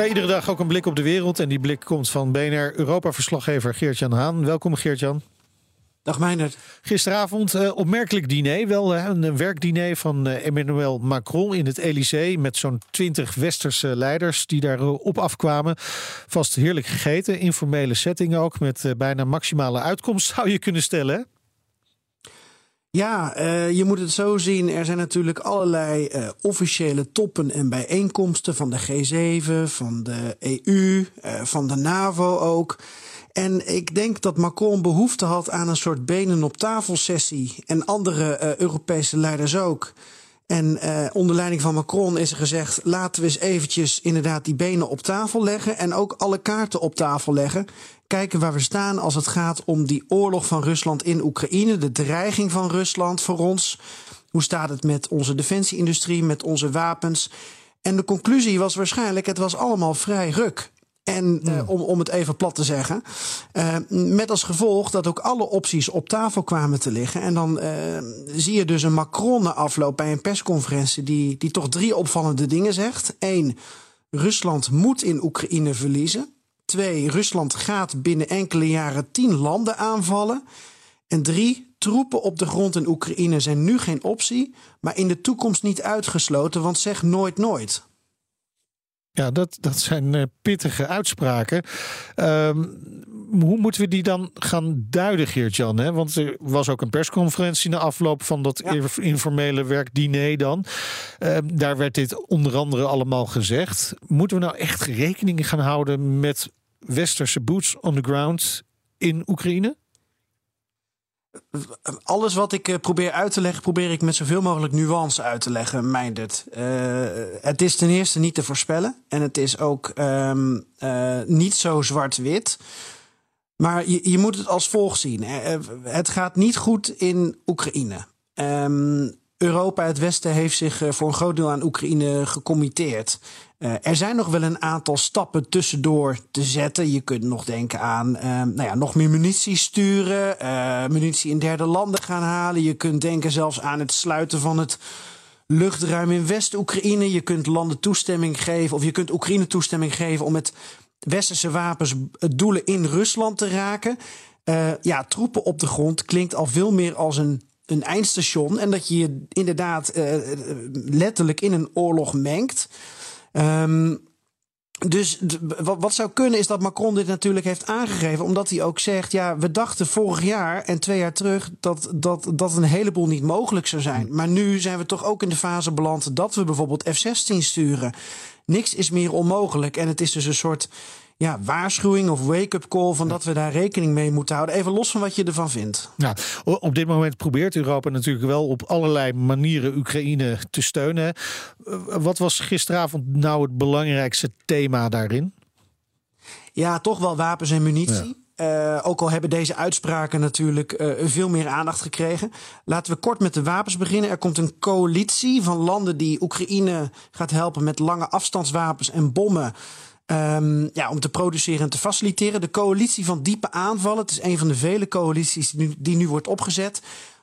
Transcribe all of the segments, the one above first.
Ja, iedere dag ook een blik op de wereld. En die blik komt van BNR Europa-verslaggever Geert-Jan Haan. Welkom Geert-Jan. Dag Meijnerd. Gisteravond uh, opmerkelijk diner. Wel uh, een werkdiner van uh, Emmanuel Macron in het Elysée. Met zo'n twintig westerse leiders die daar op afkwamen. Vast heerlijk gegeten. Informele setting ook. Met bijna maximale uitkomst zou je kunnen stellen. Ja, uh, je moet het zo zien. Er zijn natuurlijk allerlei uh, officiële toppen en bijeenkomsten van de G7, van de EU, uh, van de NAVO ook. En ik denk dat Macron behoefte had aan een soort benen op tafel sessie. En andere Europese leiders ook. En onder leiding van Macron is er gezegd: laten we eens eventjes inderdaad die benen op tafel leggen. En ook alle kaarten op tafel leggen kijken waar we staan als het gaat om die oorlog van Rusland in Oekraïne, de dreiging van Rusland voor ons. Hoe staat het met onze defensieindustrie, met onze wapens? En de conclusie was waarschijnlijk: het was allemaal vrij ruk. En uh, om, om het even plat te zeggen. Uh, met als gevolg dat ook alle opties op tafel kwamen te liggen. En dan uh, zie je dus een Macron na afloop bij een persconferentie. Die, die toch drie opvallende dingen zegt. Eén, Rusland moet in Oekraïne verliezen. Twee, Rusland gaat binnen enkele jaren tien landen aanvallen. En drie, troepen op de grond in Oekraïne zijn nu geen optie, maar in de toekomst niet uitgesloten, want zeg nooit nooit. Ja, dat, dat zijn uh, pittige uitspraken. Um, hoe moeten we die dan gaan duiden, Geert-Jan? Want er was ook een persconferentie na afloop van dat ja. informele werkdiner dan. Uh, daar werd dit onder andere allemaal gezegd. Moeten we nou echt rekening gaan houden met westerse boots on the ground in Oekraïne? Alles wat ik probeer uit te leggen, probeer ik met zoveel mogelijk nuance uit te leggen, Meindert. Uh, het is ten eerste niet te voorspellen. En het is ook um, uh, niet zo zwart-wit. Maar je, je, moet het als volgt zien. Het gaat niet goed in Oekraïne. Um, Europa, het Westen, heeft zich voor een groot deel aan Oekraïne gecommitteerd. Uh, er zijn nog wel een aantal stappen tussendoor te zetten. Je kunt nog denken aan uh, nou ja, nog meer munitie sturen, munitie in derde landen gaan halen. Je kunt denken zelfs aan het sluiten van het luchtruim in West-Oekraïne. Je kunt landen toestemming geven, of je kunt Oekraïne toestemming geven om met westerse wapens doelen in Rusland te raken. ja, troepen op de grond klinkt al veel meer als een een eindstation. En dat je je inderdaad letterlijk in een oorlog mengt. Um, dus wat zou kunnen is dat Macron dit natuurlijk heeft aangegeven. Omdat hij ook zegt, ja, we dachten vorig jaar en twee jaar terug dat, dat, dat een heleboel niet mogelijk zou zijn. Maar nu zijn we toch ook in de fase beland dat we bijvoorbeeld F-16 sturen. Niks is meer onmogelijk. En het is dus een soort ja, waarschuwing of wake-up call van dat we daar rekening mee moeten houden. Even los van wat je ervan vindt. Ja, op dit moment probeert Europa natuurlijk wel op allerlei manieren Oekraïne te steunen. Eh, wat was gisteravond nou het belangrijkste thema daarin? Ja, toch wel wapens en munitie. Uh, ook al hebben deze uitspraken natuurlijk uh, veel meer aandacht gekregen. Laten we kort met de wapens beginnen. Er komt een coalitie van landen die Oekraïne gaat helpen met lange afstandswapens en bommen. Um, ja, om te produceren en te faciliteren. De coalitie van diepe aanvallen. Het is een van de vele coalities die nu, die nu wordt opgezet.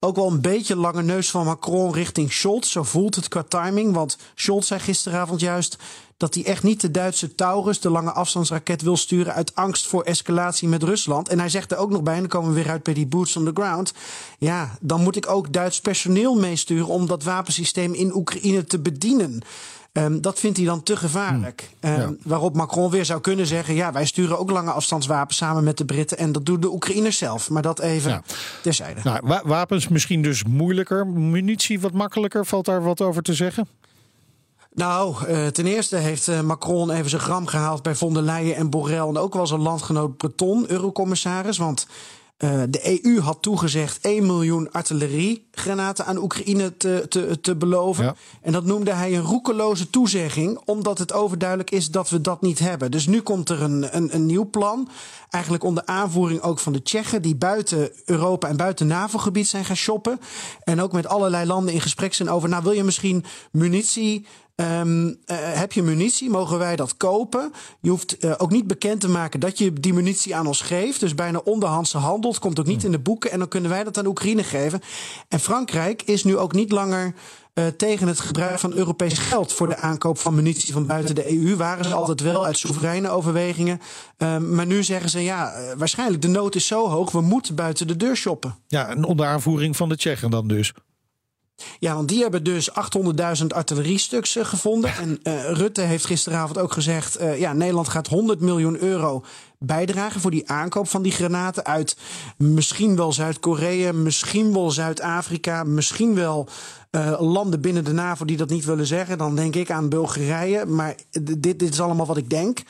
Ook wel een beetje lange neus van Macron richting Scholz. Zo voelt het qua timing. Want Scholz zei gisteravond juist dat hij echt niet de Duitse Taurus, de lange afstandsraket, wil sturen uit angst voor escalatie met Rusland. En hij zegt er ook nog bij, en dan komen we weer uit bij die boots on the ground. Ja, dan moet ik ook Duits personeel meesturen om dat wapensysteem in Oekraïne te bedienen. Um, dat vindt hij dan te gevaarlijk. Um, ja. Waarop Macron weer zou kunnen zeggen: ja, wij sturen ook lange afstandswapens samen met de Britten. En dat doen de Oekraïners zelf. Maar dat even ja. terzijde. Nou, wa wapens misschien dus moeilijker. Munitie wat makkelijker. Valt daar wat over te zeggen? Nou, uh, ten eerste heeft uh, Macron even zijn gram gehaald bij von der Leyen en Borrell. En ook wel zijn landgenoot Breton, eurocommissaris. Want Uh, de EU had toegezegd 1 miljoen artilleriegranaten aan Oekraïne te, te, te beloven. Ja. En dat noemde hij een roekeloze toezegging, omdat het overduidelijk is dat we dat niet hebben. Dus nu komt er een, een, een nieuw plan. Eigenlijk onder aanvoering ook van de Tsjechen, die buiten Europa en buiten NAVO-gebied zijn gaan shoppen. En ook met allerlei landen in gesprek zijn over. Nou, wil je misschien munitie Um, uh, heb je munitie? Mogen wij dat kopen? Je hoeft uh, ook niet bekend te maken dat je die munitie aan ons geeft. Dus bijna onderhandse handel. Het komt ook niet in de boeken. En dan kunnen wij dat aan Oekraïne geven. En Frankrijk is nu ook niet langer uh, tegen het gebruik van Europees geld voor de aankoop van munitie van buiten de EU. Waren ze altijd wel uit soevereine overwegingen. Um, maar nu zeggen ze ja, waarschijnlijk de nood is zo hoog. We moeten buiten de deur shoppen. Ja, en onder aanvoering van de Tsjechen dan dus. Ja, want die hebben dus 800.000 artilleriestuks uh, gevonden. En uh, Rutte heeft gisteravond ook gezegd: uh, ja, Nederland gaat 100 miljoen euro bijdragen voor die aankoop van die granaten uit misschien wel Zuid-Korea, misschien wel Zuid-Afrika, misschien wel landen binnen de NAVO die dat niet willen zeggen. Dan denk ik aan Bulgarije. Maar dit, dit is allemaal wat ik denk.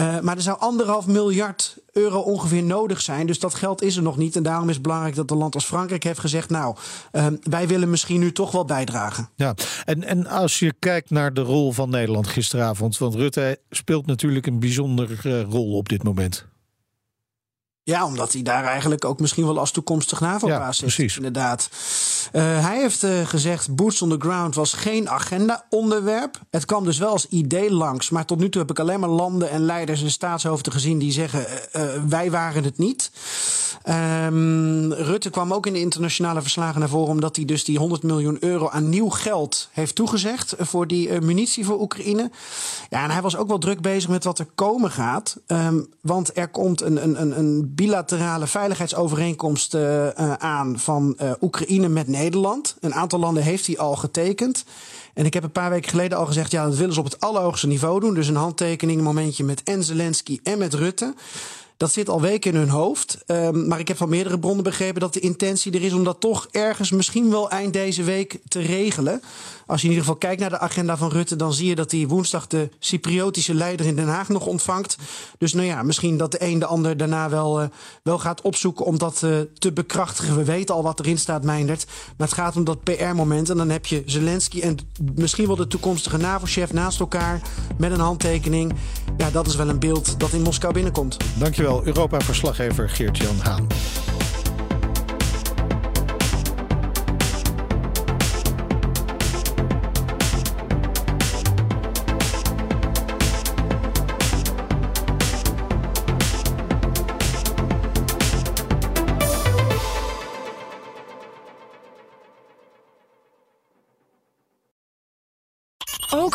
Uh, maar er zou anderhalf miljard euro ongeveer nodig zijn. Dus dat geld is er nog niet. En daarom is het belangrijk dat een land als Frankrijk heeft gezegd: Nou, uh, wij willen misschien nu toch wel bijdragen. Ja, en, en als je kijkt naar de rol van Nederland gisteravond. Want Rutte speelt natuurlijk een bijzondere uh, rol op dit moment. Ja, omdat hij daar eigenlijk ook misschien wel als toekomstig NAVO-baas ja, is. Inderdaad. Uh, hij heeft uh, gezegd, boots on the ground was geen agenda-onderwerp. Het kwam dus wel als idee langs. Maar tot nu toe heb ik alleen maar landen en leiders en staatshoofden gezien die zeggen, uh, wij waren het niet. Um, Rutte kwam ook in de internationale verslagen naar voren, omdat hij dus die 100 miljoen euro aan nieuw geld heeft toegezegd voor die munitie voor Oekraïne. Ja, en hij was ook wel druk bezig met wat er komen gaat. Um, want er komt een, een, een bilaterale veiligheidsovereenkomst uh, aan van uh, Oekraïne met Nederland. Een aantal landen heeft hij al getekend. En ik heb een paar weken geleden al gezegd: ja, dat willen ze op het allerhoogste niveau doen. Dus een handtekening, momentje met en Zelensky en met Rutte. Dat zit al weken in hun hoofd. Um, maar ik heb van meerdere bronnen begrepen dat de intentie er is om dat toch ergens misschien wel eind deze week te regelen. Als je in ieder geval kijkt naar de agenda van Rutte, dan zie je dat hij woensdag de Cypriotische leider in Den Haag nog ontvangt. Dus nou ja, misschien dat de een de ander daarna wel, uh, wel gaat opzoeken om dat uh, te bekrachtigen. We weten al wat erin staat, Meindert. Maar het gaat om dat PR-moment. En dan heb je Zelensky en misschien wel de toekomstige NAVO-chef naast elkaar met een handtekening. Ja, dat is wel een beeld dat in Moskou binnenkomt. Dankjewel, Europa-verslaggever Geert-Jan Haan.